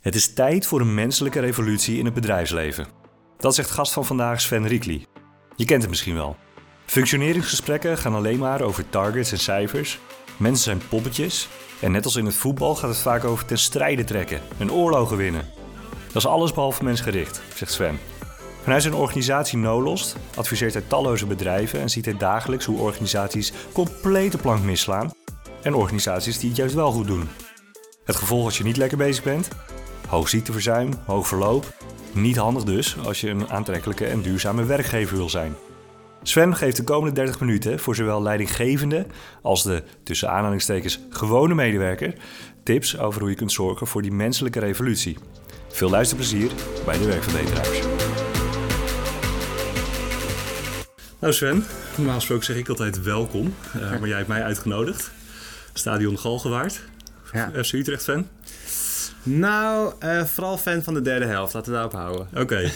Het is tijd voor een menselijke revolutie in het bedrijfsleven. Dat zegt gast van vandaag Sven Riekli. Je kent het misschien wel. Functioneringsgesprekken gaan alleen maar over targets en cijfers. Mensen zijn poppetjes. En net als in het voetbal gaat het vaak over ten strijde trekken en oorlogen winnen. Dat is alles behalve mensgericht, zegt Sven. Vanuit zijn organisatie Nolost adviseert hij talloze bedrijven en ziet hij dagelijks hoe organisaties complete plank misslaan en organisaties die het juist wel goed doen. Het gevolg als je niet lekker bezig bent? Hoog ziekteverzuim, hoog verloop. Niet handig dus als je een aantrekkelijke en duurzame werkgever wil zijn. Sven geeft de komende 30 minuten voor zowel leidinggevende als de tussen aanhalingstekens gewone medewerker tips over hoe je kunt zorgen voor die menselijke revolutie. Veel luisterplezier bij de werkverbeteraars. Nou Sven, normaal gesproken zeg ik altijd welkom, uh, maar jij hebt mij uitgenodigd. Stadion Galgenwaard, Ja. FC Utrecht fan. Nou, eh, vooral fan van de derde helft. Laten we daarop houden. Oké,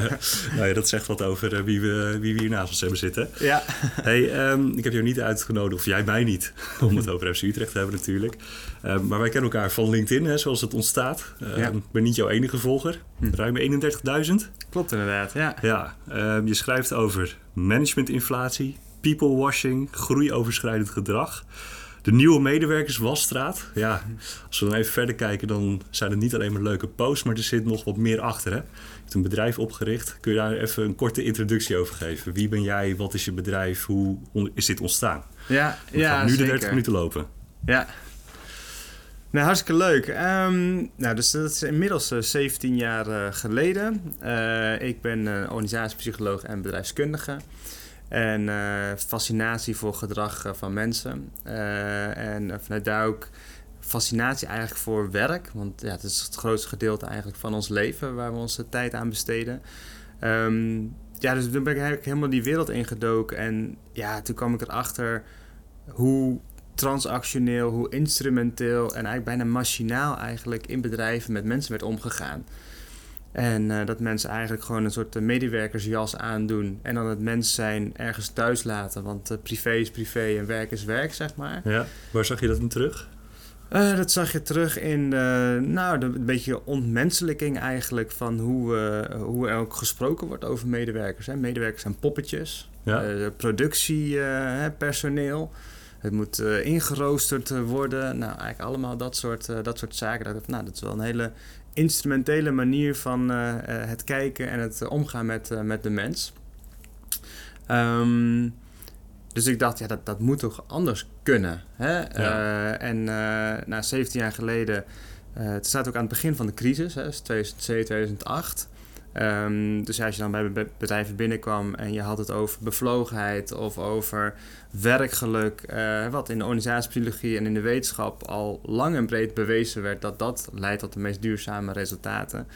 nou ja, dat zegt wat over eh, wie, we, wie we hier naast ons hebben zitten. Ja. Hey, ehm, ik heb jou niet uitgenodigd, of jij mij niet, om het over FC Utrecht te hebben natuurlijk. Ehm, maar wij kennen elkaar van LinkedIn, hè, zoals het ontstaat. Ehm, Ja. Ik ben niet jouw enige volger, ruim 31.000. Klopt inderdaad, ja. Ja, je schrijft over managementinflatie, people washing, groeioverschrijdend gedrag. De nieuwe medewerkerswasstraat. Ja, als we dan even verder kijken, dan zijn het niet alleen maar leuke posts, maar er zit nog wat meer achter. Hè? Je hebt een bedrijf opgericht. Kun je daar even een korte introductie over geven? Wie ben jij? Wat is je bedrijf? Hoe is dit ontstaan? Ja, We ja gaan nu de zeker. 30 minuten lopen. Ja. Nou, hartstikke leuk. Ehm, nou, dus dat is inmiddels eh, 17 jaar eh, geleden. Eh, ik ben eh, organisatiepsycholoog en bedrijfskundige. En eh, fascinatie voor gedrag eh, van mensen. Eh, en vanuit daar ook fascinatie eigenlijk voor werk. Want ja, het is het grootste gedeelte eigenlijk van ons leven waar we onze tijd aan besteden. Ehm, ja, dus toen ben ik eigenlijk helemaal die wereld ingedoken. En ja, toen kwam ik erachter hoe transactioneel, hoe instrumenteel en eigenlijk bijna machinaal eigenlijk in bedrijven met mensen werd omgegaan. En eh, dat mensen eigenlijk gewoon een soort eh, medewerkersjas aandoen en dan het mens zijn ergens thuis laten. Want eh, privé is privé en werk is werk, zeg maar. Ja, waar zag je dat in terug? Dat zag je terug in de, nou, de, een beetje ontmenselijking eigenlijk van hoe, hoe er ook gesproken wordt over medewerkers. Hè. Medewerkers zijn poppetjes, Ja, productiepersoneel. het moet eh, ingeroosterd worden. Nou, eigenlijk allemaal dat soort, dat soort zaken. Dat, nou, dat is wel een hele instrumentele manier van eh, eh, het kijken en het eh, omgaan met, met de mens. Ehm, dus ik dacht, ja, dat, dat moet toch anders kunnen. Hè? En nou, 17 jaar geleden, het staat ook aan het begin van de crisis, hè, dus 2007, 2008. Um, dus als je dan bij be bedrijven binnenkwam en je had het over bevlogenheid of over werkgeluk, uh, wat in de organisatiepsychologie en in de wetenschap al lang en breed bewezen werd dat dat leidt tot de meest duurzame resultaten.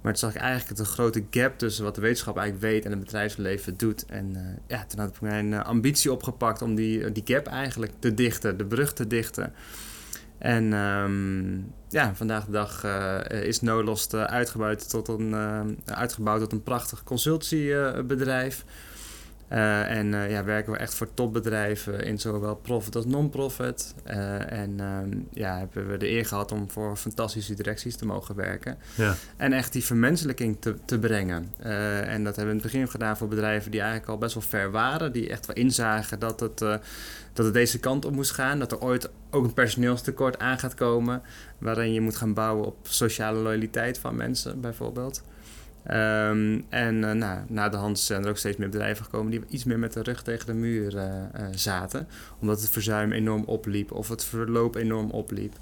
Maar toen zag ik eigenlijk een grote gap tussen wat de wetenschap eigenlijk weet en het bedrijfsleven doet. En uh, ja, toen had ik mijn uh, ambitie opgepakt om die, die gap eigenlijk te dichten, de brug te dichten. En um, ja, vandaag de dag uh, is Nolost uitgebouwd tot een, uitgebouwd tot een prachtig consultiebedrijf. Uh, en uh, ja, werken we echt voor topbedrijven in zowel profit als non-profit. Uh, en um, ja, hebben we de eer gehad om voor fantastische directies te mogen werken. Ja. En echt die vermenselijking te, te brengen. en dat hebben we in het begin gedaan voor bedrijven die eigenlijk al best wel ver waren. Die echt wel inzagen dat het, dat het deze kant op moest gaan. Dat er ooit ook een personeelstekort aan gaat komen. Waarin je moet gaan bouwen op sociale loyaliteit van mensen bijvoorbeeld. Um, en uh, nou, na de hand zijn er ook steeds meer bedrijven gekomen die iets meer met de rug tegen de muur uh, uh, zaten. Omdat het verzuim enorm opliep of het verloop enorm opliep.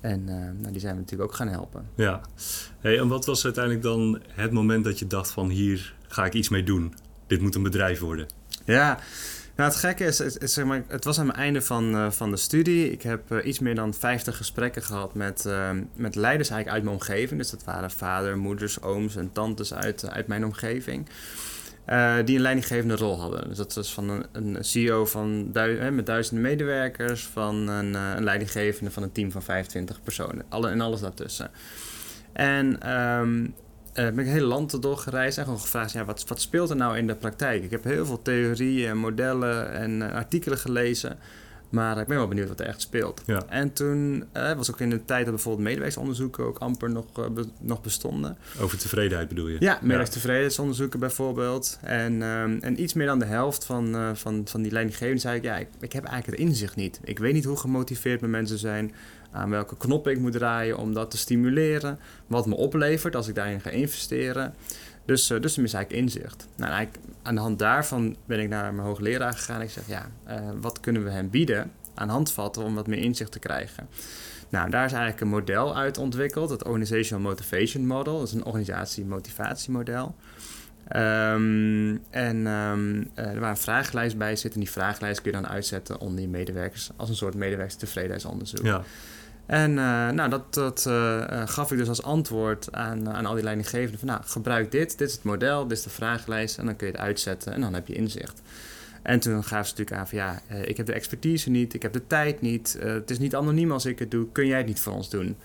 En nou, die zijn we natuurlijk ook gaan helpen. Ja, hey, en wat was uiteindelijk dan het moment dat je dacht van hier ga ik iets mee doen? Dit moet een bedrijf worden. Ja, nou, het gekke is, het, zeg maar, het was aan het einde van, uh, van de studie. Ik heb uh, iets meer dan 50 gesprekken gehad met, uh, met leiders eigenlijk uit mijn omgeving. Dus dat waren vader, moeders, ooms en tantes uit, uit mijn omgeving. Die een leidinggevende rol hadden. Dus dat was van een, een CEO van met duizenden medewerkers, van een, een leidinggevende van een team van 25 personen. Alle, en alles daartussen. En um, uh, ben ik het hele land doorgereisd en gewoon gevraagd: ja, wat, wat speelt er nou in de praktijk? Ik heb heel veel theorieën en modellen en uh, artikelen gelezen. Maar ik ben wel benieuwd wat er echt speelt. Ja. En toen uh, was ook in de tijd dat bijvoorbeeld medewerkersonderzoeken ook amper nog, uh, be nog bestonden. Over tevredenheid bedoel je? Ja, medewerkerstevredenheidsonderzoeken bijvoorbeeld. En, um, en iets meer dan de helft van, uh, van, van die leidinggevenden zei ik, ja, ik, ik heb eigenlijk het inzicht niet. Ik weet niet hoe gemotiveerd mijn mensen zijn, aan welke knoppen ik moet draaien om dat te stimuleren, wat me oplevert als ik daarin ga investeren. Dus, uh, dus er mis eigenlijk inzicht. Nou, eigenlijk aan de hand daarvan ben ik naar mijn hoogleraar gegaan. Ik zeg, ja, uh, wat kunnen we hem bieden aan handvatten om wat meer inzicht te krijgen? Nou, daar is eigenlijk een model uit ontwikkeld, het Organizational Motivation Model. Dat is een organisatie-motivatiemodel. Um, en um, uh, er waar een vragenlijst bij zit. En die vragenlijst kun je dan uitzetten onder je medewerkers als een soort medewerkerstevredenheidsonderzoek. Ja. En uh, nou, dat, dat uh, gaf ik dus als antwoord aan, aan al die leidinggevenden. Van nou, gebruik dit, dit is het model, dit is de vragenlijst. En dan kun je het uitzetten en dan heb je inzicht. En toen gaven ze natuurlijk aan van ja, ik heb de expertise niet, ik heb de tijd niet. het is niet anoniem als ik het doe, kun jij het niet voor ons doen?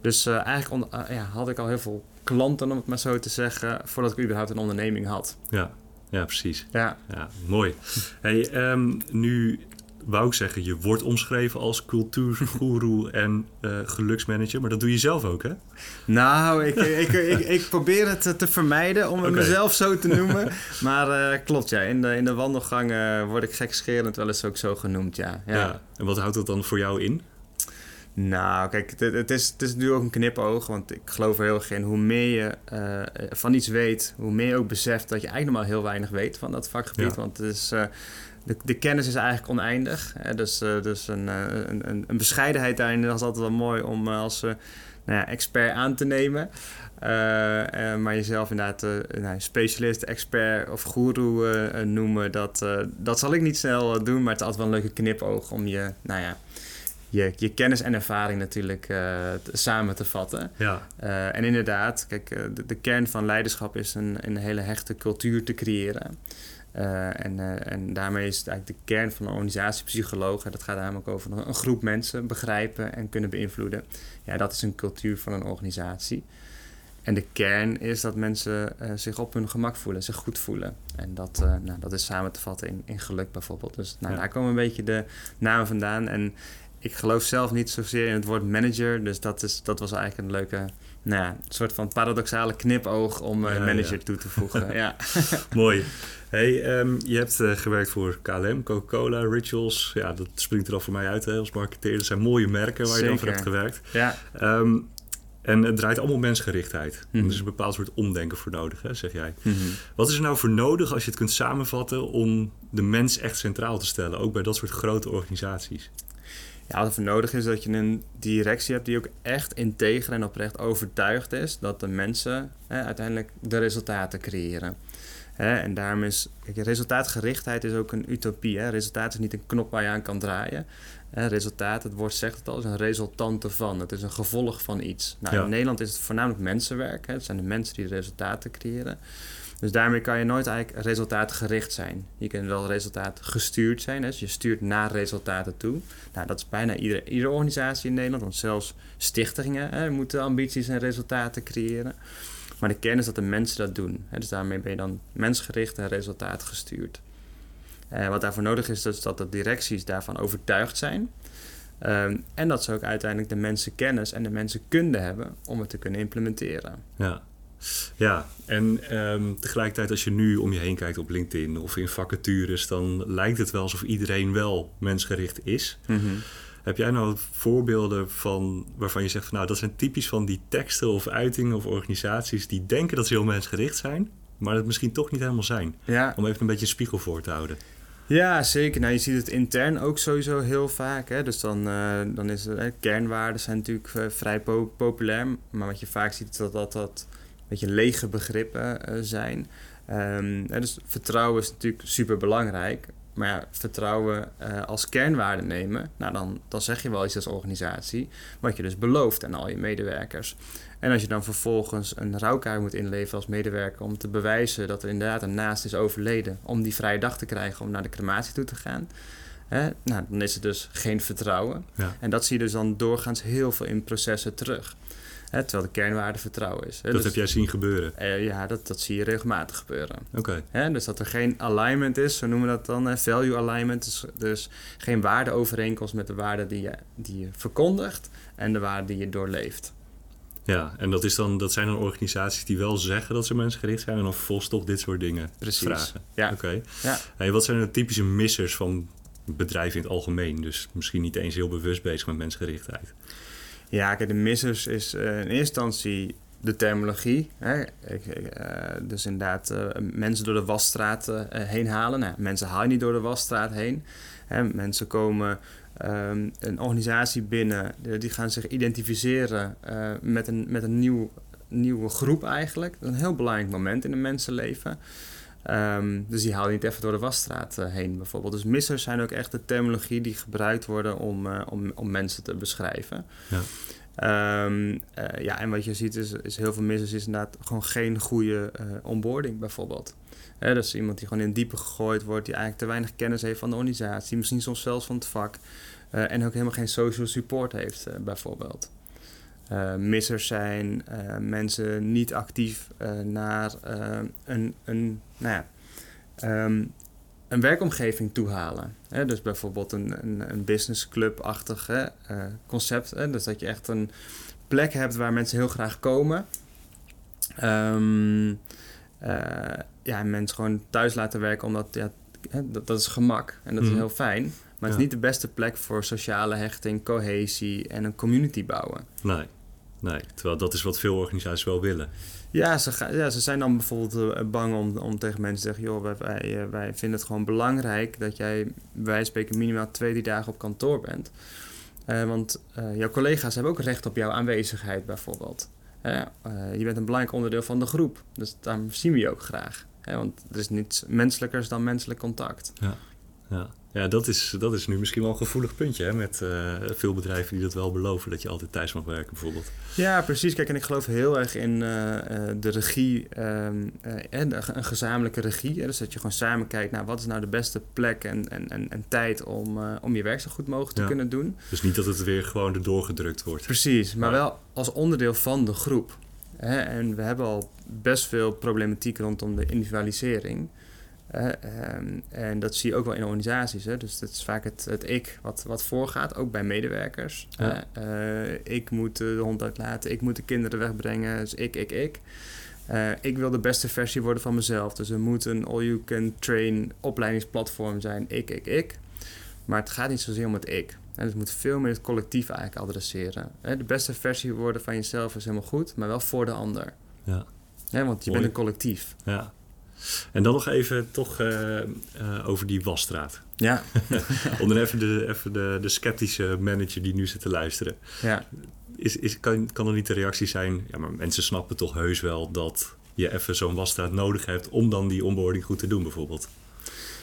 Dus eigenlijk ja, had ik al heel veel klanten, om het maar zo te zeggen, voordat ik überhaupt een onderneming had. Ja, ja precies. Ja. ja mooi. Hey, um, nu wou ik zeggen, je wordt omschreven als cultuurgoeroe en uh, geluksmanager, maar dat doe je zelf ook, hè? Nou, ik, ik, ik, ik probeer het te vermijden om okay. mezelf zo te noemen. maar uh, klopt, ja. In de, in de wandelgang uh, word ik gekscherend wel eens ook zo genoemd, ja. ja. ja. En wat houdt dat dan voor jou in? Nou, kijk, het, het, is, het is nu ook een knipoog, want ik geloof er heel erg in. Hoe meer je uh, van iets weet, hoe meer je ook beseft dat je eigenlijk nog maar heel weinig weet van dat vakgebied. Ja. Want het is, uh, de, de, kennis is eigenlijk oneindig. Hè? Dus, uh, dus een, een, een, bescheidenheid daarin is altijd wel mooi om als nou ja, expert aan te nemen. maar jezelf inderdaad nou, specialist, expert of goeroe noemen, dat, dat zal ik niet snel doen. Maar het is altijd wel een leuke knipoog om je, nou ja je, je kennis en ervaring natuurlijk uh, samen te vatten. Ja. Uh, en inderdaad, kijk, uh, de, de, kern van leiderschap is een, een hele hechte cultuur te creëren. en, en daarmee is het eigenlijk de kern van een organisatiepsycholoog. Dat gaat namelijk over een groep mensen begrijpen en kunnen beïnvloeden. Ja, dat is een cultuur van een organisatie. En de kern is dat mensen zich op hun gemak voelen, zich goed voelen. En dat, nou, dat is samen te vatten in, in geluk bijvoorbeeld. Dus nou, ja. daar komen een beetje de namen vandaan. En ik geloof zelf niet zozeer in het woord manager. Dus dat, is, dat was eigenlijk een leuke, nou ja, soort van paradoxale knipoog om uh, ja, manager ja. toe te voegen. ja. Mooi. Hey, um, je hebt uh, gewerkt voor KLM, Coca-Cola, Rituals. Ja, dat springt er al voor mij uit hè, als marketeer. Dat zijn mooie merken waar Zeker. je dan voor hebt gewerkt. Ja. Um, en het draait allemaal mensgerichtheid. Mm. Er is een bepaald soort omdenken voor nodig, hè, zeg jij. Mm -hmm. Wat is er nou voor nodig als je het kunt samenvatten om de mens echt centraal te stellen, ook bij dat soort grote organisaties? Ja, wat er voor nodig is dat je een directie hebt die ook echt integer en oprecht overtuigd is dat de mensen hè, uiteindelijk de resultaten creëren. Hè, en daarom is, kijk, resultaatgerichtheid is ook een utopie. Hè. Resultaat is niet een knop waar je aan kan draaien. Hè, resultaat, het woord zegt het al, is een resultante van. Het is een gevolg van iets. Nou, Ja. In Nederland is het voornamelijk mensenwerk. Hè. Het zijn de mensen die de resultaten creëren. Dus daarmee kan je nooit eigenlijk resultaatgericht zijn. Je kunt wel resultaatgestuurd zijn. Dus je stuurt naar resultaten toe. Nou, dat is bijna iedere, iedere organisatie in Nederland. Want zelfs stichtingen hè, moeten ambities en resultaten creëren. Maar de kern is dat de mensen dat doen. Hè? Dus daarmee ben je dan mensgericht en resultaatgestuurd. Uh, wat daarvoor nodig is, is dat de directies daarvan overtuigd zijn. Um, en dat ze ook uiteindelijk de mensen kennis en de mensen kunde hebben om het te kunnen implementeren. Ja, ja, en um, tegelijkertijd als je nu om je heen kijkt op LinkedIn of in vacatures, dan lijkt het wel alsof iedereen wel mensgericht is. Mm -hmm. Heb jij nou voorbeelden van waarvan je zegt van nou dat zijn typisch van die teksten of uitingen of organisaties die denken dat ze heel mensgericht zijn, maar het misschien toch niet helemaal zijn? Ja. Om even een beetje een spiegel voor te houden. Ja, zeker. Nou, je ziet het intern ook sowieso heel vaak. Hè? Dus dan, uh, dan is het, hè, kernwaarden zijn natuurlijk uh, vrij po populair. Maar wat je vaak ziet is dat dat, dat beetje lege begrippen uh, zijn. Um, dus vertrouwen is natuurlijk super belangrijk. Maar ja, vertrouwen uh, als kernwaarde nemen, nou dan, dan zeg je wel iets als organisatie, wat je dus belooft aan al je medewerkers. En als je dan vervolgens een rouwkaart moet inleveren als medewerker om te bewijzen dat er inderdaad een naast is overleden, om die vrije dag te krijgen om naar de crematie toe te gaan, hè, nou, dan is het dus geen vertrouwen. Ja. En dat zie je dus dan doorgaans heel veel in processen terug. Hè, terwijl de kernwaarde vertrouwen is. Hè. Dat Dus, heb jij zien gebeuren. eh, ja, dat, dat zie je regelmatig gebeuren. Oké. Hè, dus dat er geen alignment is, zo noemen we dat dan, hè, value alignment. Dus, dus geen waardeovereenkomst met de waarden die je, die je verkondigt en de waarden die je doorleeft. Ja, en dat, is dan, dat zijn dan organisaties die wel zeggen dat ze mensgericht zijn en dan vervolgens toch dit soort dingen Precies. vragen. Ja. Oké. Ja. Hey, wat zijn de typische missers van bedrijven in het algemeen? Dus misschien niet eens heel bewust bezig met mensgerichtheid. Ja, kijk, de missers is eh, in eerste instantie de terminologie. Hè? Eh, dus inderdaad, eh, mensen door de wasstraat heen halen. Nou, mensen haal je niet door de wasstraat heen. Mensen komen ehm, een organisatie binnen, die gaan zich identificeren met een, met een nieuw, nieuwe groep eigenlijk. Dat is een heel belangrijk moment in een mensenleven. Ehm, dus die haal je niet even door de wasstraat eh, heen bijvoorbeeld. Dus missers zijn ook echt de terminologie die gebruikt worden om, eh, om, om mensen te beschrijven. Ja. Ehm, eh, ja, en wat je ziet is, is heel veel missers is inderdaad gewoon geen goede onboarding bijvoorbeeld. Hè, dus iemand die gewoon in diepe gegooid wordt, die eigenlijk te weinig kennis heeft van de organisatie, misschien soms zelfs van het vak, en ook helemaal geen social support heeft bijvoorbeeld. Eh, missers zijn eh, mensen niet actief eh, naar een, een, nou ja, ehm, een werkomgeving toehalen. Hè? Dus bijvoorbeeld een, een, een businessclub-achtig concept. Hè? Dus dat je echt een plek hebt waar mensen heel graag komen. Eh, ja, en mensen gewoon thuis laten werken, omdat ja, dat, dat is gemak en dat Mhm. is heel fijn. Maar het Ja. is niet de beste plek voor sociale hechting, cohesie en een community bouwen. Nee. Nee, terwijl dat is wat veel organisaties wel willen. Ja, ze, ga- ja, ze zijn dan bijvoorbeeld eh, bang om, om tegen mensen te zeggen... joh, wij, wij, eh, wij vinden het gewoon belangrijk dat jij... bij wijze van spreken minimaal twee, drie dagen op kantoor bent. Eh, want jouw collega's hebben ook recht op jouw aanwezigheid bijvoorbeeld. Je bent een belangrijk onderdeel van de groep. Dus daarom zien we je ook graag. Want er is niets menselijkers dan menselijk contact. Ja, ja dat, is, dat is nu misschien wel een gevoelig puntje hè, met eh, veel bedrijven die dat wel beloven, dat je altijd thuis mag werken bijvoorbeeld. Ja, precies. Kijk, en ik geloof heel erg in eh, eh, de regie, ehm, eh, en een gezamenlijke regie. Hè? Dus dat je gewoon samen kijkt naar wat is nou de beste plek en, en, en, en tijd om, om je werk zo goed mogelijk te Ja. kunnen doen. Dus niet dat het weer gewoon erdoor gedrukt wordt. Precies, maar Ja. wel als onderdeel van de groep. Hè? En we hebben al best veel problematiek rondom de individualisering. Ehm, en dat zie je ook wel in organisaties. Hè? Dus het is vaak het, het ik wat, wat voorgaat, ook bij medewerkers. Ja. Eh, ik moet de hond uitlaten, ik moet de kinderen wegbrengen. Dus ik, ik, ik. Eh, ik wil de beste versie worden van mezelf. Dus er moet een all-you-can-train opleidingsplatform zijn. Ik, ik, ik. Maar het gaat niet zozeer om het ik. En het moet veel meer het collectief eigenlijk adresseren. Hè, De beste versie worden van jezelf is helemaal goed, maar wel voor de ander. Ja. Want je Mooi. bent een collectief. Ja. En dan nog even toch eh, eh, over die wasstraat. Ja, Om dan even, de, even de, de sceptische manager die nu zit te luisteren. ja. Is, is, kan, kan er niet de reactie zijn, ja, maar mensen snappen toch heus wel dat je even zo'n wasstraat nodig hebt om dan die onboarding goed te doen bijvoorbeeld.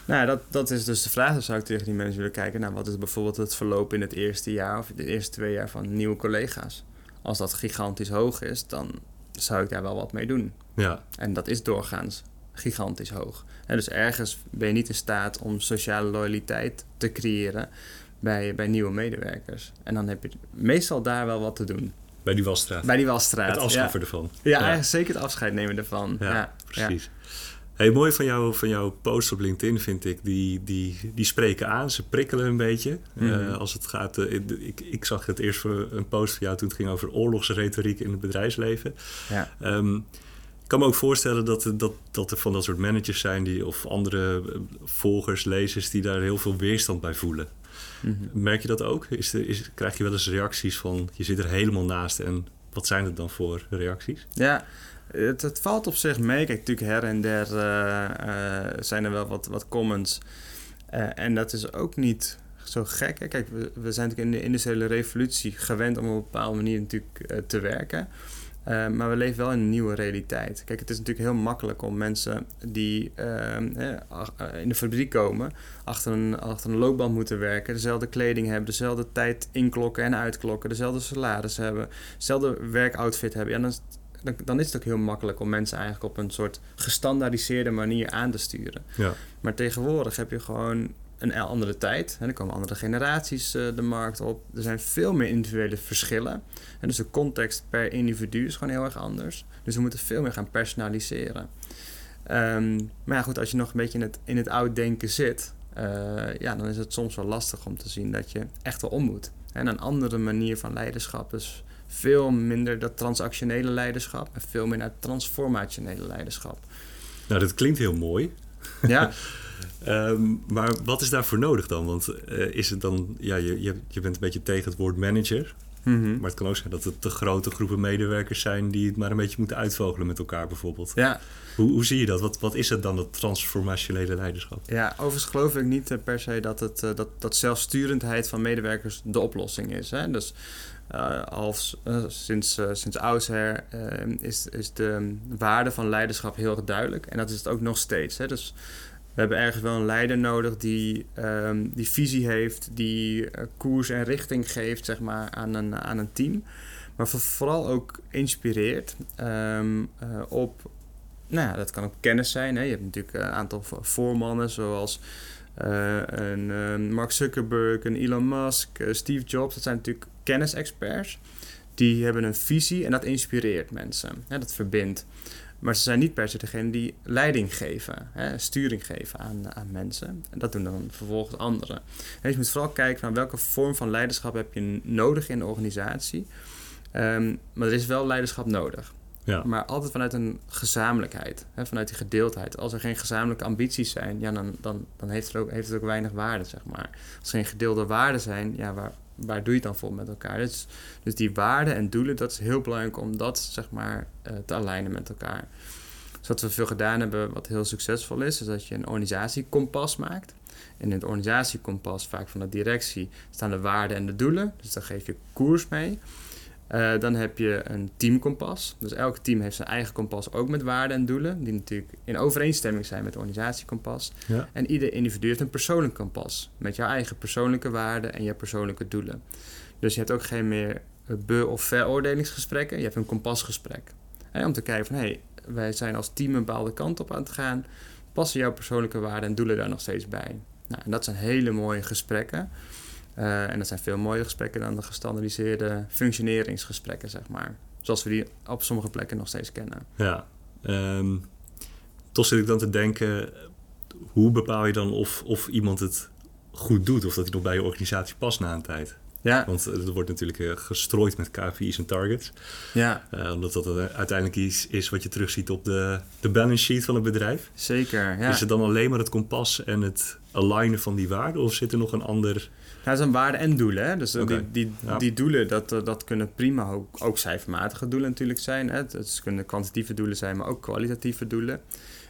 Nou, dat, dat is dus de vraag. Dan zou ik tegen die mensen willen kijken. Nou, wat is bijvoorbeeld het verloop in het eerste jaar of de eerste twee jaar van nieuwe collega's? Als dat gigantisch hoog is, dan zou ik daar wel wat mee doen. Ja, En dat is doorgaans gigantisch hoog. En dus ergens ben je niet in staat om sociale loyaliteit te creëren bij, bij nieuwe medewerkers. En dan heb je meestal daar wel wat te doen. bij die wasstraat. Bij die wasstraat. het afschaffen ervan. Ja, ja, eigenlijk zeker het afscheid nemen ervan. Ja, Ja, precies. Hey, mooi van, jou, van jouw post op LinkedIn vind ik. Die, die, die spreken aan, ze prikkelen een beetje. Mhm. Eh, als het gaat, eh, ik, ik zag het eerst voor een post van jou toen het ging over oorlogsretoriek in het bedrijfsleven. Ja. Ehm, ik kan me ook voorstellen dat, er- dat, dat er van dat soort managers zijn die, of andere eh, volgers, lezers, die daar heel veel weerstand bij voelen. Mhm. Merk je dat ook? Is is, krijg je wel eens reacties van je zit er helemaal naast en wat zijn het dan voor reacties? Ja, het, het valt op zich mee. Kijk, natuurlijk her en der eh, eh, zijn er wel wat, wat comments. En dat is ook niet zo gek. Hè? Kijk, we, we zijn natuurlijk in de industriële revolutie gewend om op een bepaalde manier natuurlijk te werken. Eh, maar we leven wel in een nieuwe realiteit. Kijk, het is natuurlijk heel makkelijk om mensen die ehm, eh, in de fabriek komen, achter een, achter een loopband moeten werken, dezelfde kleding hebben, dezelfde tijd inklokken en uitklokken, dezelfde salaris hebben, dezelfde werkoutfit hebben. Ja, dan, is dan is het ook heel makkelijk om mensen eigenlijk op een soort gestandaardiseerde manier aan te sturen. Ja. Maar tegenwoordig heb je gewoon een andere tijd. En er komen andere generaties uh, de markt op. Er zijn veel meer individuele verschillen. En dus de context per individu is gewoon heel erg anders. Dus we moeten veel meer gaan personaliseren. Um, maar ja, goed, als je nog een beetje in het, in het oud denken zit, uh, ja, dan is het soms wel lastig om te zien dat je echt wel om moet. En een andere manier van leiderschap is veel minder dat transactionele leiderschap en veel meer naar transformationele leiderschap. Nou, dat klinkt heel mooi. Ja. Ehm, maar wat is daarvoor nodig dan? Want uh, is het dan, ja, je, je, bent een beetje tegen het woord manager. Mhm. Maar het kan ook zijn dat het te grote groepen medewerkers zijn die het maar een beetje moeten uitvogelen met elkaar, bijvoorbeeld. Ja. Hoe, hoe zie je dat? Wat, wat is het dan, dat transformationele leiderschap? Ja, overigens geloof ik niet eh, per se dat, het, dat, dat zelfsturendheid van medewerkers de oplossing is. Hè? Dus uh, als, sinds, sinds oudsher is, is de waarde van leiderschap heel erg duidelijk. En dat is het ook nog steeds. Hè? Dus we hebben ergens wel een leider nodig die um, die visie heeft, die koers en richting geeft zeg maar, aan, een, aan een team. Maar vooral ook inspireert um, op, nou ja, dat kan ook kennis zijn. Hè? Je hebt natuurlijk een aantal voormannen zoals een, een Mark Zuckerberg, een Elon Musk, Steve Jobs. Dat zijn natuurlijk kennisexperts. Die hebben een visie en dat inspireert mensen. Hè, dat verbindt. Maar ze zijn niet per se degene die leiding geven, hè, sturing geven aan, aan mensen. En dat doen dan vervolgens anderen. En je moet vooral kijken naar welke vorm van leiderschap heb je nodig in de organisatie. Um, maar er is wel leiderschap nodig. Ja. Maar altijd vanuit een gezamenlijkheid, hè, vanuit die gedeeldheid. Als er geen gezamenlijke ambities zijn, ja, dan, dan, dan heeft, het ook, heeft het ook weinig waarde, zeg maar. Als er geen gedeelde waarden zijn, ja, waar, waar doe je het dan voor met elkaar? Dus, dus die waarden en doelen, dat is heel belangrijk om dat zeg maar uh, te alignen met elkaar. Dus wat we veel gedaan hebben, wat heel succesvol is, is dat je een organisatiekompas maakt. En in het organisatiekompas, vaak van de directie, staan de waarden en de doelen. Dus daar geef je koers mee. Uh, dan heb je een teamkompas. Dus elk team heeft zijn eigen kompas, ook met waarden en doelen, die natuurlijk in overeenstemming zijn met het organisatiekompas. Ja. En ieder individu heeft een persoonlijk kompas, met jouw eigen persoonlijke waarden en je persoonlijke doelen. Dus je hebt ook geen meer be- of veroordelingsgesprekken, je hebt een kompasgesprek. om te kijken van, hé, hey, wij zijn als team een bepaalde kant op aan het gaan, passen jouw persoonlijke waarden en doelen daar nog steeds bij? Nou, en dat zijn hele mooie gesprekken. Uh, en dat zijn veel mooiere gesprekken dan de gestandardiseerde functioneringsgesprekken, zeg maar. Zoals we die op sommige plekken nog steeds kennen. Ja, um, toch zit ik dan te denken, hoe bepaal je dan of, of iemand het goed doet? Of dat hij nog bij je organisatie past na een tijd? Ja. Want er wordt natuurlijk eh, gestrooid met KPI's en targets. Ja. Uh, omdat dat uiteindelijk iets is wat je terugziet op de, de balance sheet van het bedrijf. Zeker, ja. Is het dan alleen maar het kompas en het alignen van die waarden? Of zit er nog een ander dat zijn waarden en doelen. Hè? Dus die, die, die doelen, dat, eh, dat kunnen prima ook, ook cijfermatige doelen natuurlijk zijn. Hè? Het kunnen kwantitatieve doelen zijn, maar ook kwalitatieve doelen.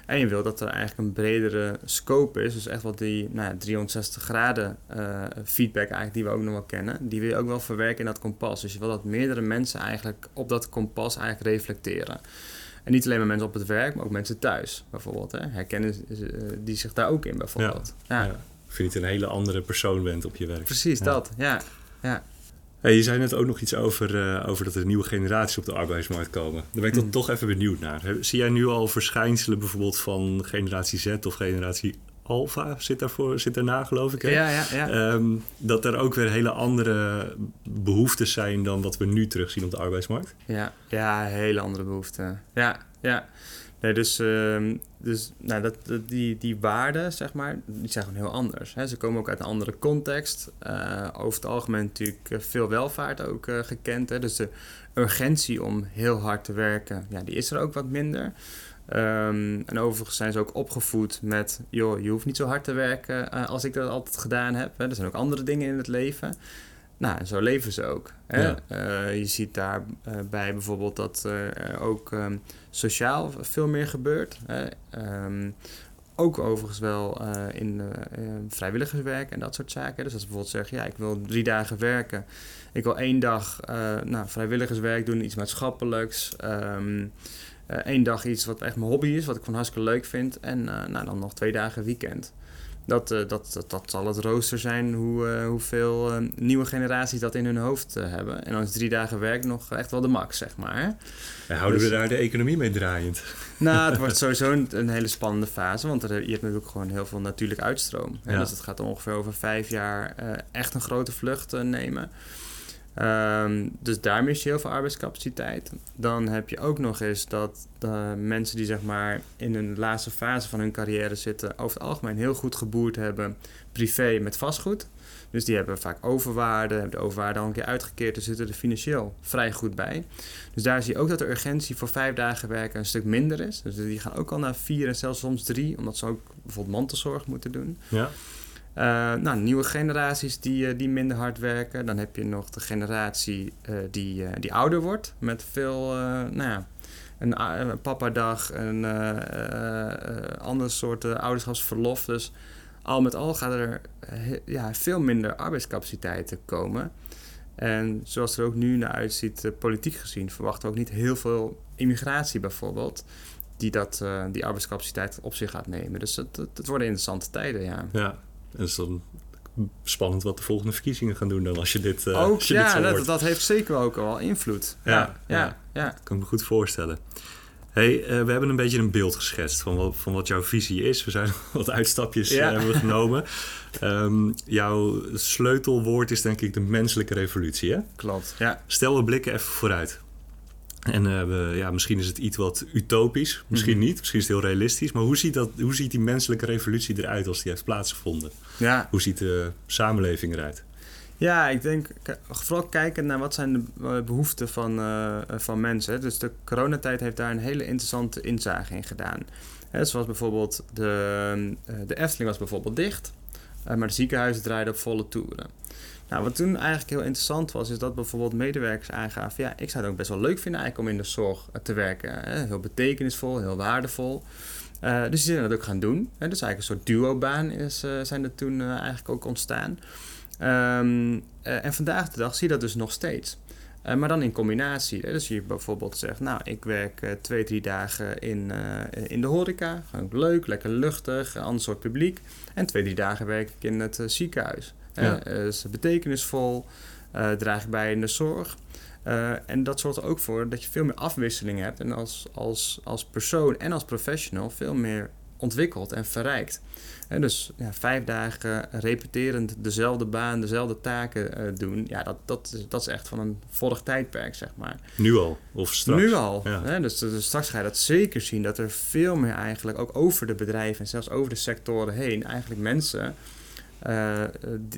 En je wil dat er eigenlijk een bredere scope is. Dus echt wat die nou, 360 graden uh, feedback eigenlijk die we ook nog wel kennen. Die wil je ook wel verwerken in dat kompas. Dus je wil dat meerdere mensen eigenlijk op dat kompas eigenlijk reflecteren. En niet alleen maar mensen op het werk, maar ook mensen thuis bijvoorbeeld. Hè? Herkennen die zich daar ook in bijvoorbeeld. ja. ja vind je een hele andere persoon bent op je werk. Precies dat, ja. ja. Hey, je zei net ook nog iets over, uh, over dat er nieuwe generaties op de arbeidsmarkt komen. Daar ben ik mm. toch even benieuwd naar. Zie jij nu al verschijnselen bijvoorbeeld van generatie Z of generatie Alpha zit, daarvoor, zit daarna, geloof ik. Hè? Ja, ja, ja. Um, dat er ook weer hele andere behoeftes zijn dan wat we nu terugzien op de arbeidsmarkt. Ja, ja hele andere behoeften. Ja, ja. Nee, dus, uh, dus nou, dat, die, die waarden, zeg maar, die zijn gewoon heel anders. Hè. Ze komen ook uit een andere context. Uh, over het algemeen natuurlijk eh, veel welvaart ook uh, gekend. Hè. Dus de urgentie om heel hard te werken, ja, die is er ook wat minder. Um, en overigens zijn ze ook opgevoed met, joh, je hoeft niet zo hard te werken als ik dat altijd gedaan heb. Hè. Er zijn ook andere dingen in het leven. Nou, en zo leven ze ook. Hè? Uh, je ziet daarbij uh, bijvoorbeeld dat er ook um, sociaal veel meer gebeurt. Hè? Um, ook overigens wel uh, in vrijwilligerswerk en dat soort zaken. Dus als ze bijvoorbeeld zeggen, ja, ik wil drie dagen werken. Ik wil één dag nou, vrijwilligerswerk doen, iets maatschappelijks. Um, Eén dag iets wat echt mijn hobby is, wat ik van hartstikke leuk vind. En nou, dan nog twee dagen weekend. Dat, dat, dat, dat, zal het rooster zijn hoe, hoeveel nieuwe generaties dat in hun hoofd hebben. En dan is drie dagen werk nog echt wel de max, zeg maar. En houden we dus- daar de economie mee draaiend? Nou, het wordt sowieso een, hele spannende fase, want er, je hebt natuurlijk gewoon heel veel natuurlijk uitstroom. Dus het gaat ongeveer over vijf jaar echt een grote vlucht nemen. Um, dus daar mis je heel veel arbeidscapaciteit. Dan heb je ook nog eens dat de mensen die zeg maar in een laatste fase van hun carrière zitten, over het algemeen heel goed geboerd hebben privé met vastgoed. Dus die hebben vaak overwaarde, hebben de overwaarde al een keer uitgekeerd, dus zitten er financieel vrij goed bij. Dus daar zie je ook dat de urgentie voor vijf dagen werken een stuk minder is. Dus die gaan ook al naar vier en zelfs soms drie, omdat ze ook bijvoorbeeld mantelzorg moeten doen. Ja. Uh, nou, nieuwe generaties die, uh, die minder hard werken. Dan heb je nog de generatie uh, die, die ouder wordt. Met veel, nou ja, een, een papadag, een andere soort ouderschapsverlof. Dus al met al gaat er ja, veel minder arbeidscapaciteiten komen. En zoals er ook nu naar uitziet, politiek gezien, verwachten we ook niet heel veel immigratie bijvoorbeeld die dat, die arbeidscapaciteit op zich gaat nemen. Dus het, het worden interessante tijden, ja. Ja, is dan spannend wat de volgende verkiezingen gaan doen dan als je dit. Uh, ook, je ja, dit dat, dat, heeft zeker ook wel invloed. Ja, ja, ja. Kan ik me goed voorstellen. Hey, uh, we hebben een beetje een beeld geschetst van wat, van wat jouw visie is. We zijn wat uitstapjes uh, hebben genomen. Um, jouw sleutelwoord is denk ik de menselijke revolutie, hè? Klopt, ja. Stel, we blikken even vooruit. En uh, we, ja, misschien is het iets wat utopisch, misschien mhm. niet, misschien is het heel realistisch. Maar hoe ziet, dat, hoe ziet die menselijke revolutie eruit als die heeft plaatsgevonden? Ja. Hoe ziet de samenleving eruit? Ja, ik denk vooral kijken naar wat zijn de eh, behoeften van, uh, van mensen. Dus de coronatijd heeft daar een hele interessante inzage in gedaan. He, zoals bijvoorbeeld de, de Efteling was bijvoorbeeld dicht, maar de ziekenhuizen draaiden op volle toeren. Nou, wat toen eigenlijk heel interessant was, is dat bijvoorbeeld medewerkers aangaven: ja, ik zou het ook best wel leuk vinden eigenlijk om in de zorg te werken. Heel betekenisvol, heel waardevol. Uh, dus die zijn dat ook gaan doen. Hè? Dus eigenlijk een soort duo-baan is, uh, zijn er toen eigenlijk ook ontstaan. Um, en vandaag de dag zie je dat dus nog steeds. maar dan in combinatie. Hè? Dus je bijvoorbeeld zegt, nou, ik werk twee, drie dagen in, in de horeca. Gewoon leuk, lekker luchtig, een ander soort publiek. En twee, drie dagen werk ik in het ziekenhuis. Ja. is betekenisvol, uh, draagt bij in de zorg. En dat zorgt er ook voor dat je veel meer afwisseling hebt en als, als, als persoon en als professional veel meer ontwikkelt en verrijkt. En dus ja, vijf dagen repeterend dezelfde baan, dezelfde taken uh, doen, ja, dat, dat, is, dat is echt van een vorig tijdperk, zeg maar. Nu al, of straks? Nu al. Ja. Hè? Dus, dus, straks ga je dat zeker zien, dat er veel meer eigenlijk, ook over de bedrijven en zelfs over de sectoren heen, eigenlijk mensen uh,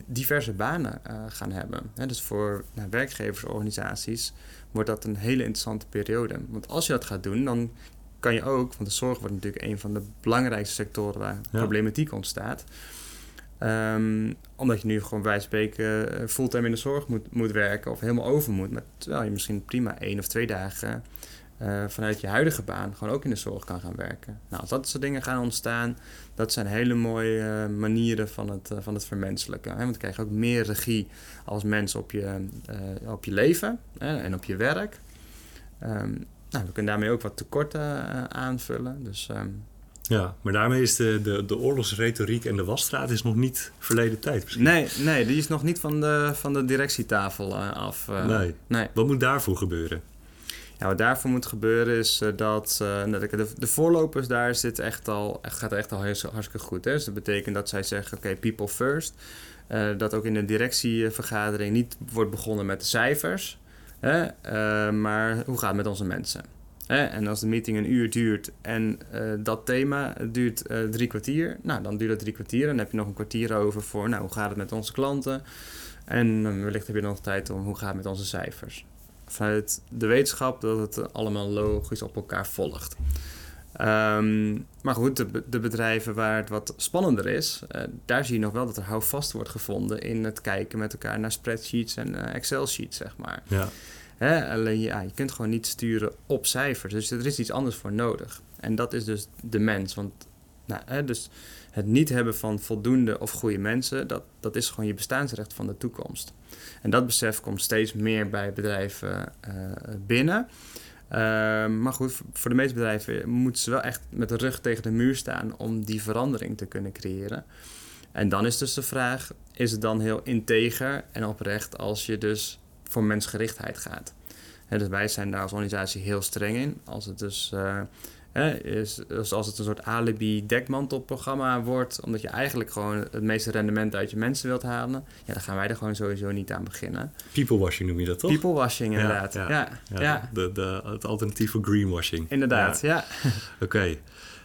diverse banen uh, gaan hebben. dus voor nou, werkgeversorganisaties wordt dat een hele interessante periode. Want als je dat gaat doen, dan kan je ook, want de zorg wordt natuurlijk een van de belangrijkste sectoren waar problematiek ontstaat. Um, omdat je nu gewoon bij spreken fulltime in de zorg moet, moet werken of helemaal over moet. Maar terwijl je misschien prima één of twee dagen uh, vanuit je huidige baan gewoon ook in de zorg kan gaan werken. Nou, als dat soort dingen gaan ontstaan, dat zijn hele mooie uh, manieren van het, uh, van het vermenselijken. Hè? Want dan krijg je ook meer regie als mens op je, op je leven en op je werk. Um, nou, we kunnen daarmee ook wat tekorten aanvullen. Dus, um, ja, maar daarmee is de, de, de oorlogsretoriek en de wasstraat is nog niet verleden tijd misschien. Nee, nee die is nog niet van de, van de directietafel af. nee. nee. Wat moet daarvoor gebeuren? Ja, wat daarvoor moet gebeuren is uh, dat uh, de, de voorlopers daar zit echt al, gaat echt al hartstikke goed. Hè? Dus dat betekent dat zij zeggen, oké, people first. Uh, dat ook in de directievergadering niet wordt begonnen met de cijfers. Hè? maar hoe gaat het met onze mensen? Hè? En als de meeting een uur duurt en dat thema duurt drie kwartier, nou dan duurt dat drie kwartier. En dan heb je nog een kwartier over voor, nou hoe gaat het met onze klanten? En wellicht heb je nog tijd om hoe gaat het met onze cijfers vanuit de wetenschap dat het allemaal logisch op elkaar volgt. Um, maar goed, de, de, bedrijven waar het wat spannender is, uh, daar zie je nog wel dat er houvast wordt gevonden in het kijken met elkaar naar spreadsheets en uh, Excel-sheets, zeg maar. Ja. Hè? Alleen ja, je kunt gewoon niet sturen op cijfers, dus er is iets anders voor nodig. En dat is dus de mens. Want nou, hè, dus het niet hebben van voldoende of goede mensen, dat, dat is gewoon je bestaansrecht van de toekomst. En dat besef komt steeds meer bij bedrijven uh, binnen. Uh, maar goed, voor de meeste bedrijven moeten ze wel echt met de rug tegen de muur staan om die verandering te kunnen creëren. En dan is dus de vraag, is het dan heel integer en oprecht als je dus voor mensgerichtheid gaat? dus wij zijn daar als organisatie heel streng in. Als het dus is, dus als het een soort alibi-dekmantelprogramma wordt, omdat je eigenlijk gewoon het meeste rendement uit je mensen wilt halen, ja, dan gaan wij er gewoon sowieso niet aan beginnen. Peoplewashing noem je dat toch? Peoplewashing, inderdaad. Ja, ja, ja, De, de, het alternatief voor greenwashing. Inderdaad, ja. Oké.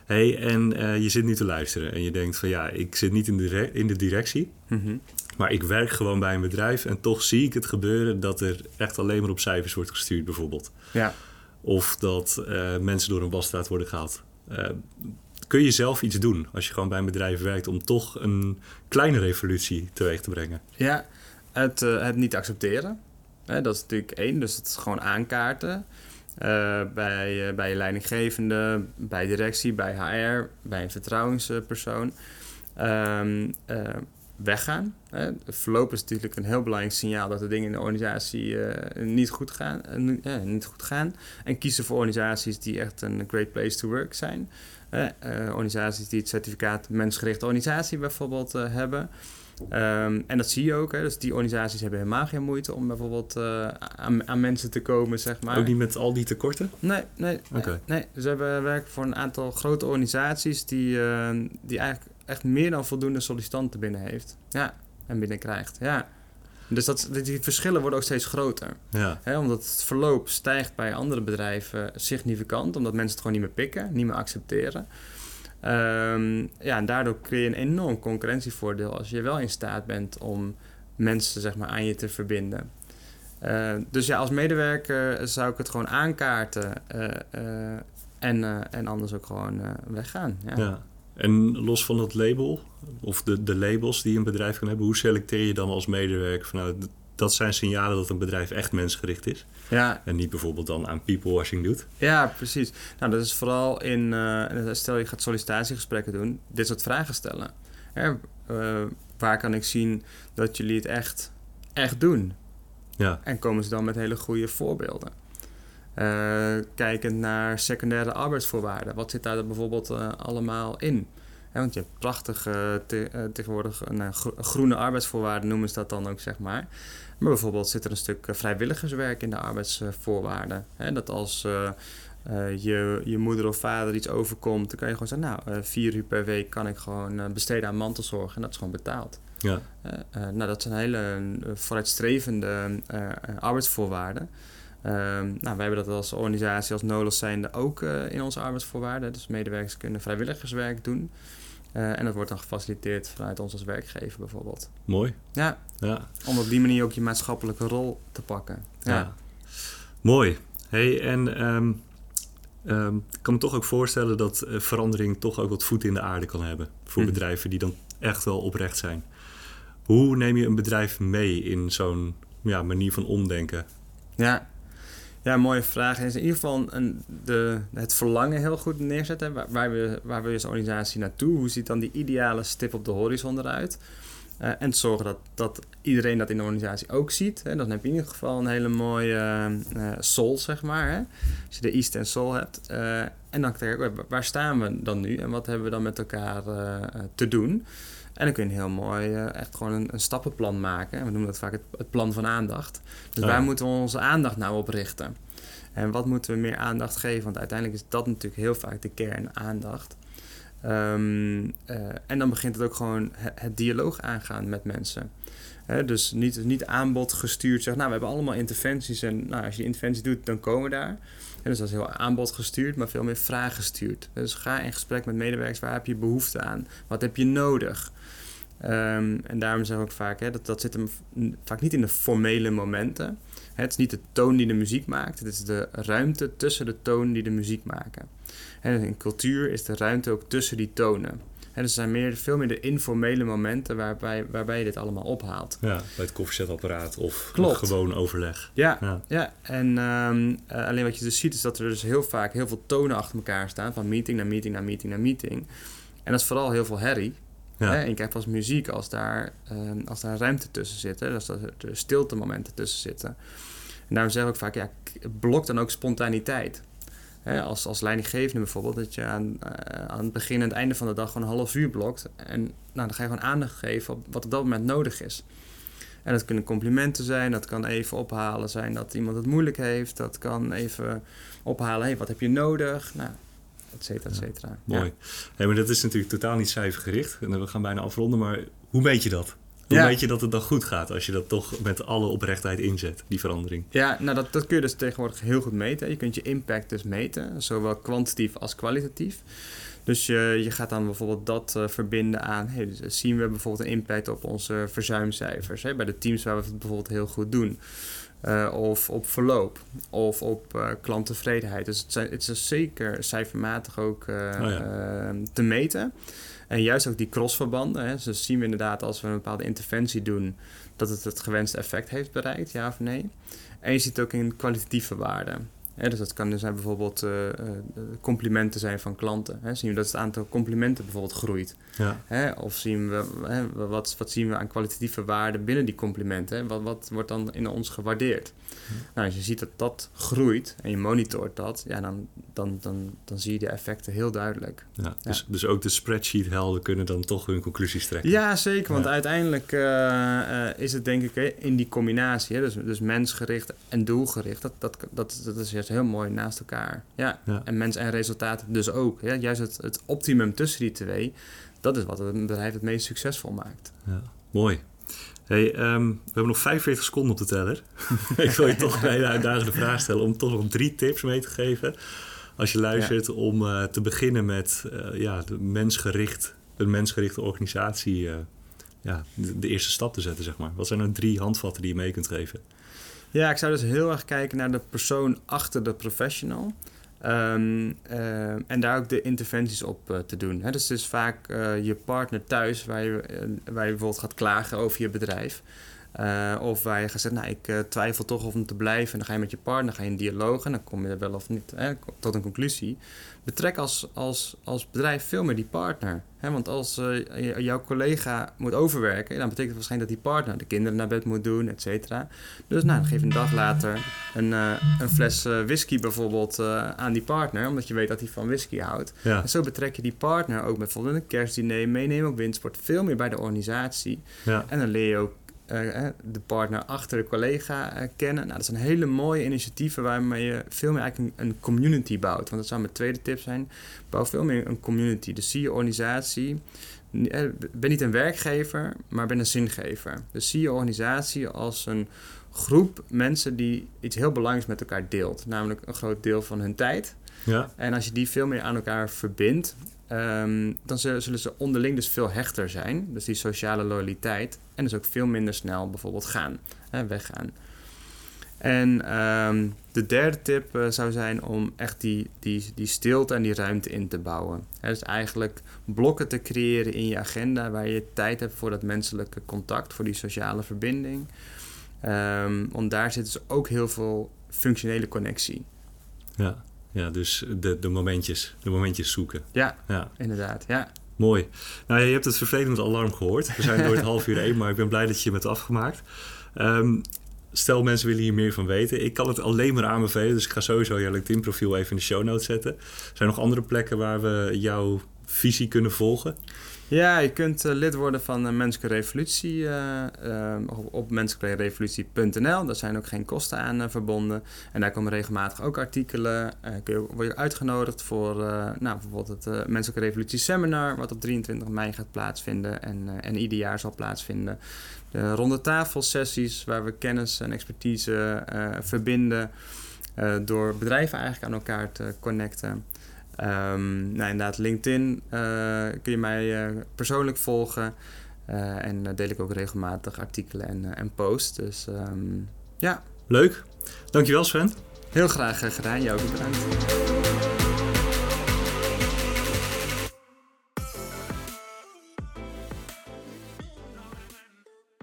Hey, en uh, je zit nu te luisteren en je denkt van ja, ik zit niet in de, in de directie, mm maar ik werk gewoon bij een bedrijf en toch zie ik het gebeuren dat er echt alleen maar op cijfers wordt gestuurd, bijvoorbeeld. Ja. Of dat uh, mensen door een wasstraat worden gehaald. Uh, kun je zelf iets doen als je gewoon bij een bedrijf werkt om toch een kleine revolutie teweeg te brengen? Ja, het, uh, het niet accepteren. Hè, dat is natuurlijk één, dus het gewoon aankaarten. bij, bij je leidinggevende, bij directie, bij HR, bij een vertrouwenspersoon. Um, weggaan. Hè. Verloop is natuurlijk een heel belangrijk signaal dat de dingen in de organisatie uh, niet, goed gaan, uh, niet goed gaan. En kiezen voor organisaties die echt een great place to work zijn. Uh, organisaties die het certificaat mensgerichte organisatie bijvoorbeeld hebben. Um, en dat zie je ook. Hè. Dus die organisaties hebben helemaal geen moeite om bijvoorbeeld aan, aan, mensen te komen, zeg maar. Ook niet met al die tekorten? Nee, nee. Okay. nee. Dus we hebben werken voor een aantal grote organisaties die, die eigenlijk echt meer dan voldoende sollicitanten binnen heeft. Ja, en binnenkrijgt. Ja. Dus dat, die verschillen worden ook steeds groter. Ja. omdat het verloop stijgt bij andere bedrijven significant, omdat mensen het gewoon niet meer pikken, niet meer accepteren. Um, ja, en daardoor creëer je een enorm concurrentievoordeel als je wel in staat bent om mensen zeg maar, aan je te verbinden. Uh, dus ja, als medewerker zou ik het gewoon aankaarten uh, uh, en, en anders ook gewoon weggaan. Ja. ja. En los van het label, of de, de labels die een bedrijf kan hebben, hoe selecteer je dan als medewerker van nou, dat zijn signalen dat een bedrijf echt mensgericht is. Ja. En niet bijvoorbeeld dan aan peoplewashing doet. Ja, precies. Nou, dat is vooral in, uh, stel je gaat sollicitatiegesprekken doen, dit soort vragen stellen. Hè, uh, waar kan ik zien dat jullie het echt, echt doen? Ja. En komen ze dan met hele goede voorbeelden. Uh, kijkend naar secundaire arbeidsvoorwaarden. Wat zit daar bijvoorbeeld uh, allemaal in? want je hebt prachtige te, uh, tegenwoordig groene arbeidsvoorwaarden noemen ze dat dan ook, zeg maar. Maar bijvoorbeeld zit er een stuk vrijwilligerswerk in de arbeidsvoorwaarden. Hè, dat als je, je moeder of vader iets overkomt, dan kan je gewoon zeggen, nou, vier uur per week kan ik gewoon besteden aan mantelzorg en dat is gewoon betaald. Ja. nou, dat zijn hele vooruitstrevende arbeidsvoorwaarden. Um, nou, wij hebben dat als organisatie, als NOLOS zijnde, ook uh, in onze arbeidsvoorwaarden. Dus medewerkers kunnen vrijwilligerswerk doen. Uh, en dat wordt dan gefaciliteerd vanuit ons als werkgever bijvoorbeeld. Mooi. Ja. ja. Om op die manier ook je maatschappelijke rol te pakken. Ja. ja. Mooi. Hey, en um, um, ik kan me toch ook voorstellen dat uh, verandering toch ook wat voet in de aarde kan hebben. Voor hm. bedrijven die dan echt wel oprecht zijn. Hoe neem je een bedrijf mee in zo'n ja, manier van omdenken? Ja, ja, mooie vraag. Is in ieder geval een, de, het verlangen heel goed neerzetten. Waar, waar, we, wil je als organisatie naartoe? Hoe ziet dan die ideale stip op de horizon eruit? Uh, en zorgen dat, dat iedereen dat in de organisatie ook ziet. Hè? Dan heb je in ieder geval een hele mooie uh, soul, zeg maar. Hè? Als je de East en Soul hebt. Uh, en dan kijk waar staan we dan nu? En wat hebben we dan met elkaar te doen? En dan kun je een heel mooi, uh, echt gewoon een, een, stappenplan maken. En we noemen dat vaak het, het plan van aandacht. Dus waar moeten we onze aandacht nou op richten? En wat moeten we meer aandacht geven? Want uiteindelijk is dat natuurlijk heel vaak de kern aandacht. Um, uh, en dan begint het ook gewoon het, het dialoog aangaan met mensen. dus niet, niet aanbod gestuurd. Zeg, nou, we hebben allemaal interventies. En nou, als je interventie doet, dan komen we daar. dus dat is heel aanbod gestuurd, maar veel meer vraag gestuurd. Dus ga in gesprek met medewerkers. Waar heb je behoefte aan? Wat heb je nodig? Um, en daarom zeg ik ook vaak, hè, dat, dat zit hem vaak niet in de formele momenten. Het is niet de toon die de muziek maakt, het is de ruimte tussen de toon die de muziek maken. En in cultuur is de ruimte ook tussen die tonen. En dus er zijn meer, veel meer de informele momenten waarbij, waarbij je dit allemaal ophaalt. Ja, bij het koffiezetapparaat of gewoon overleg. Ja, ja. ja. en um, uh, alleen wat je dus ziet is dat er dus heel vaak heel veel tonen achter elkaar staan. Van meeting naar meeting naar meeting naar meeting. En dat is vooral heel veel herrie. Ja. Hè? En je krijgt muziek als daar, um, als daar ruimte tussen zit. Hè? Dus dat er stilte momenten tussen zitten. En daarom zeg ik vaak, ja, blok dan ook spontaniteit. Hè, als, als leidinggevende bijvoorbeeld, dat je aan, aan het begin en het einde van de dag gewoon een half uur blokt. En nou, dan ga je gewoon aandacht geven op wat op dat moment nodig is. En dat kunnen complimenten zijn, dat kan even ophalen zijn dat iemand het moeilijk heeft. Dat kan even ophalen, hey, wat heb je nodig? Nou, et cetera, et cetera. mooi. Ja. maar dat is natuurlijk totaal niet cijfergericht. En we gaan bijna afronden, maar hoe meet je dat? Hoe weet je dat het dan goed gaat als je dat toch met alle oprechtheid inzet, die verandering? Ja, nou dat, dat kun je dus tegenwoordig heel goed meten. Je kunt je impact dus meten, zowel kwantitatief als kwalitatief. Dus je, je gaat dan bijvoorbeeld dat uh, verbinden aan, hey, dus zien we bijvoorbeeld een impact op onze verzuimcijfers. Hè, bij de teams waar we het bijvoorbeeld heel goed doen. Uh, of op verloop, of op uh, klanttevredenheid. Dus het, zijn, het is zeker cijfermatig ook oh ja. te meten. En juist ook die crossverbanden. Hè, dus zien we inderdaad als we een bepaalde interventie doen, dat het het gewenste effect heeft bereikt, ja of nee. En je ziet ook in kwalitatieve waarden dus dat kan zijn bijvoorbeeld uh, complimenten zijn van klanten. Hè? Zien we dat het aantal complimenten bijvoorbeeld groeit. Ja. Hè? Of zien we, hè, wat, wat zien we aan kwalitatieve waarde binnen die complimenten? Wat, wat wordt dan in ons gewaardeerd? Nou, als je ziet dat dat groeit en je monitort dat, ja, dan, dan, dan, dan zie je de effecten heel duidelijk. Ja, dus, dus ook de spreadsheet-helden kunnen dan toch hun conclusies trekken? Ja, zeker. Want uiteindelijk uh, is het denk ik in die combinatie, hè, dus, dus mensgericht en doelgericht, dat, dat, dat, dat is juist heel mooi naast elkaar. Ja. En mens en resultaten dus ook. Ja? Juist het, het optimum tussen die twee, dat is wat een bedrijf het meest succesvol maakt. Ja, mooi. Hey, um, we hebben nog 45 seconden op de teller. ik wil je toch een hele uitdagende vraag stellen om toch nog drie tips mee te geven. Als je luistert om uh, te beginnen met uh, ja, de mensgericht, een mensgerichte organisatie uh, ja, de, de, eerste stap te zetten, zeg maar. Wat zijn nou drie handvatten die je mee kunt geven? Ja, ik zou dus heel erg kijken naar de persoon achter de professional. Um, uh, en daar ook de interventies op uh, te doen. Hè? Dus is vaak uh, je partner thuis waar je, waar je bijvoorbeeld gaat klagen over je bedrijf. Of waar je gaat zeggen, nou ik twijfel toch of om te blijven. En dan ga je met je partner ga je in dialoog en dan kom je er wel of niet hè, tot een conclusie betrek als, als, als bedrijf veel meer die partner. Hè? Want als uh, jouw collega moet overwerken, dan betekent het waarschijnlijk dat die partner de kinderen naar bed moet doen, et cetera. Dus nou, dan geef je een dag later een, een fles whisky bijvoorbeeld aan die partner, omdat je weet dat hij van whisky houdt. Ja. En zo betrek je die partner ook bijvoorbeeld een kerstdiner, meenemen op windsport, veel meer bij de organisatie. Ja. En dan leer je ook uh, de partner achter de collega uh, kennen. Nou, dat zijn hele mooie initiatieven waarmee je veel meer eigenlijk een, een, community bouwt. Want dat zou mijn tweede tip zijn. Bouw veel meer een community. Dus zie je organisatie. Ben niet een werkgever, maar ben een zingever. Dus zie je organisatie als een groep mensen die iets heel belangrijks met elkaar deelt. Namelijk een groot deel van hun tijd. Ja. En als je die veel meer aan elkaar verbindt Ehm, dan zullen, ze onderling dus veel hechter zijn. Dus die sociale loyaliteit. En dus ook veel minder snel bijvoorbeeld gaan, hè, weggaan. En um, de derde tip uh, zou zijn om echt die, die, die stilte en die ruimte in te bouwen. Hè, dus eigenlijk blokken te creëren in je agenda waar je tijd hebt voor dat menselijke contact, voor die sociale verbinding. Um, want daar zit dus ook heel veel functionele connectie. Ja. Ja, dus de, de, momentjes, de momentjes zoeken. Ja, ja, inderdaad. Ja. Mooi. Nou, je hebt het vervelende alarm gehoord. We zijn door het half uur heen, maar ik ben blij dat je het afgemaakt. Um, stel, mensen willen hier meer van weten. Ik kan het alleen maar aanbevelen, dus ik ga sowieso je LinkedIn-profiel even in de show notes zetten. Zijn er nog andere plekken waar we jouw visie kunnen volgen? Ja, je kunt uh, lid worden van uh, Menselijke Revolutie uh, op menselijkerevolutie.nl. Daar zijn ook geen kosten aan verbonden. En daar komen regelmatig ook artikelen. kun je, word je uitgenodigd voor nou, bijvoorbeeld het Menselijke Revolutie Seminar... wat op 23 mei gaat plaatsvinden en, en ieder jaar zal plaatsvinden. De ronde tafelsessies waar we kennis en expertise verbinden... door bedrijven eigenlijk aan elkaar te connecten... Um, nou, inderdaad, LinkedIn uh, kun je mij uh, persoonlijk volgen. Uh, en deel ik ook regelmatig artikelen en, en posts. Dus um, ja. Leuk. Dankjewel Sven. Heel graag gedaan. Jou ook bedankt.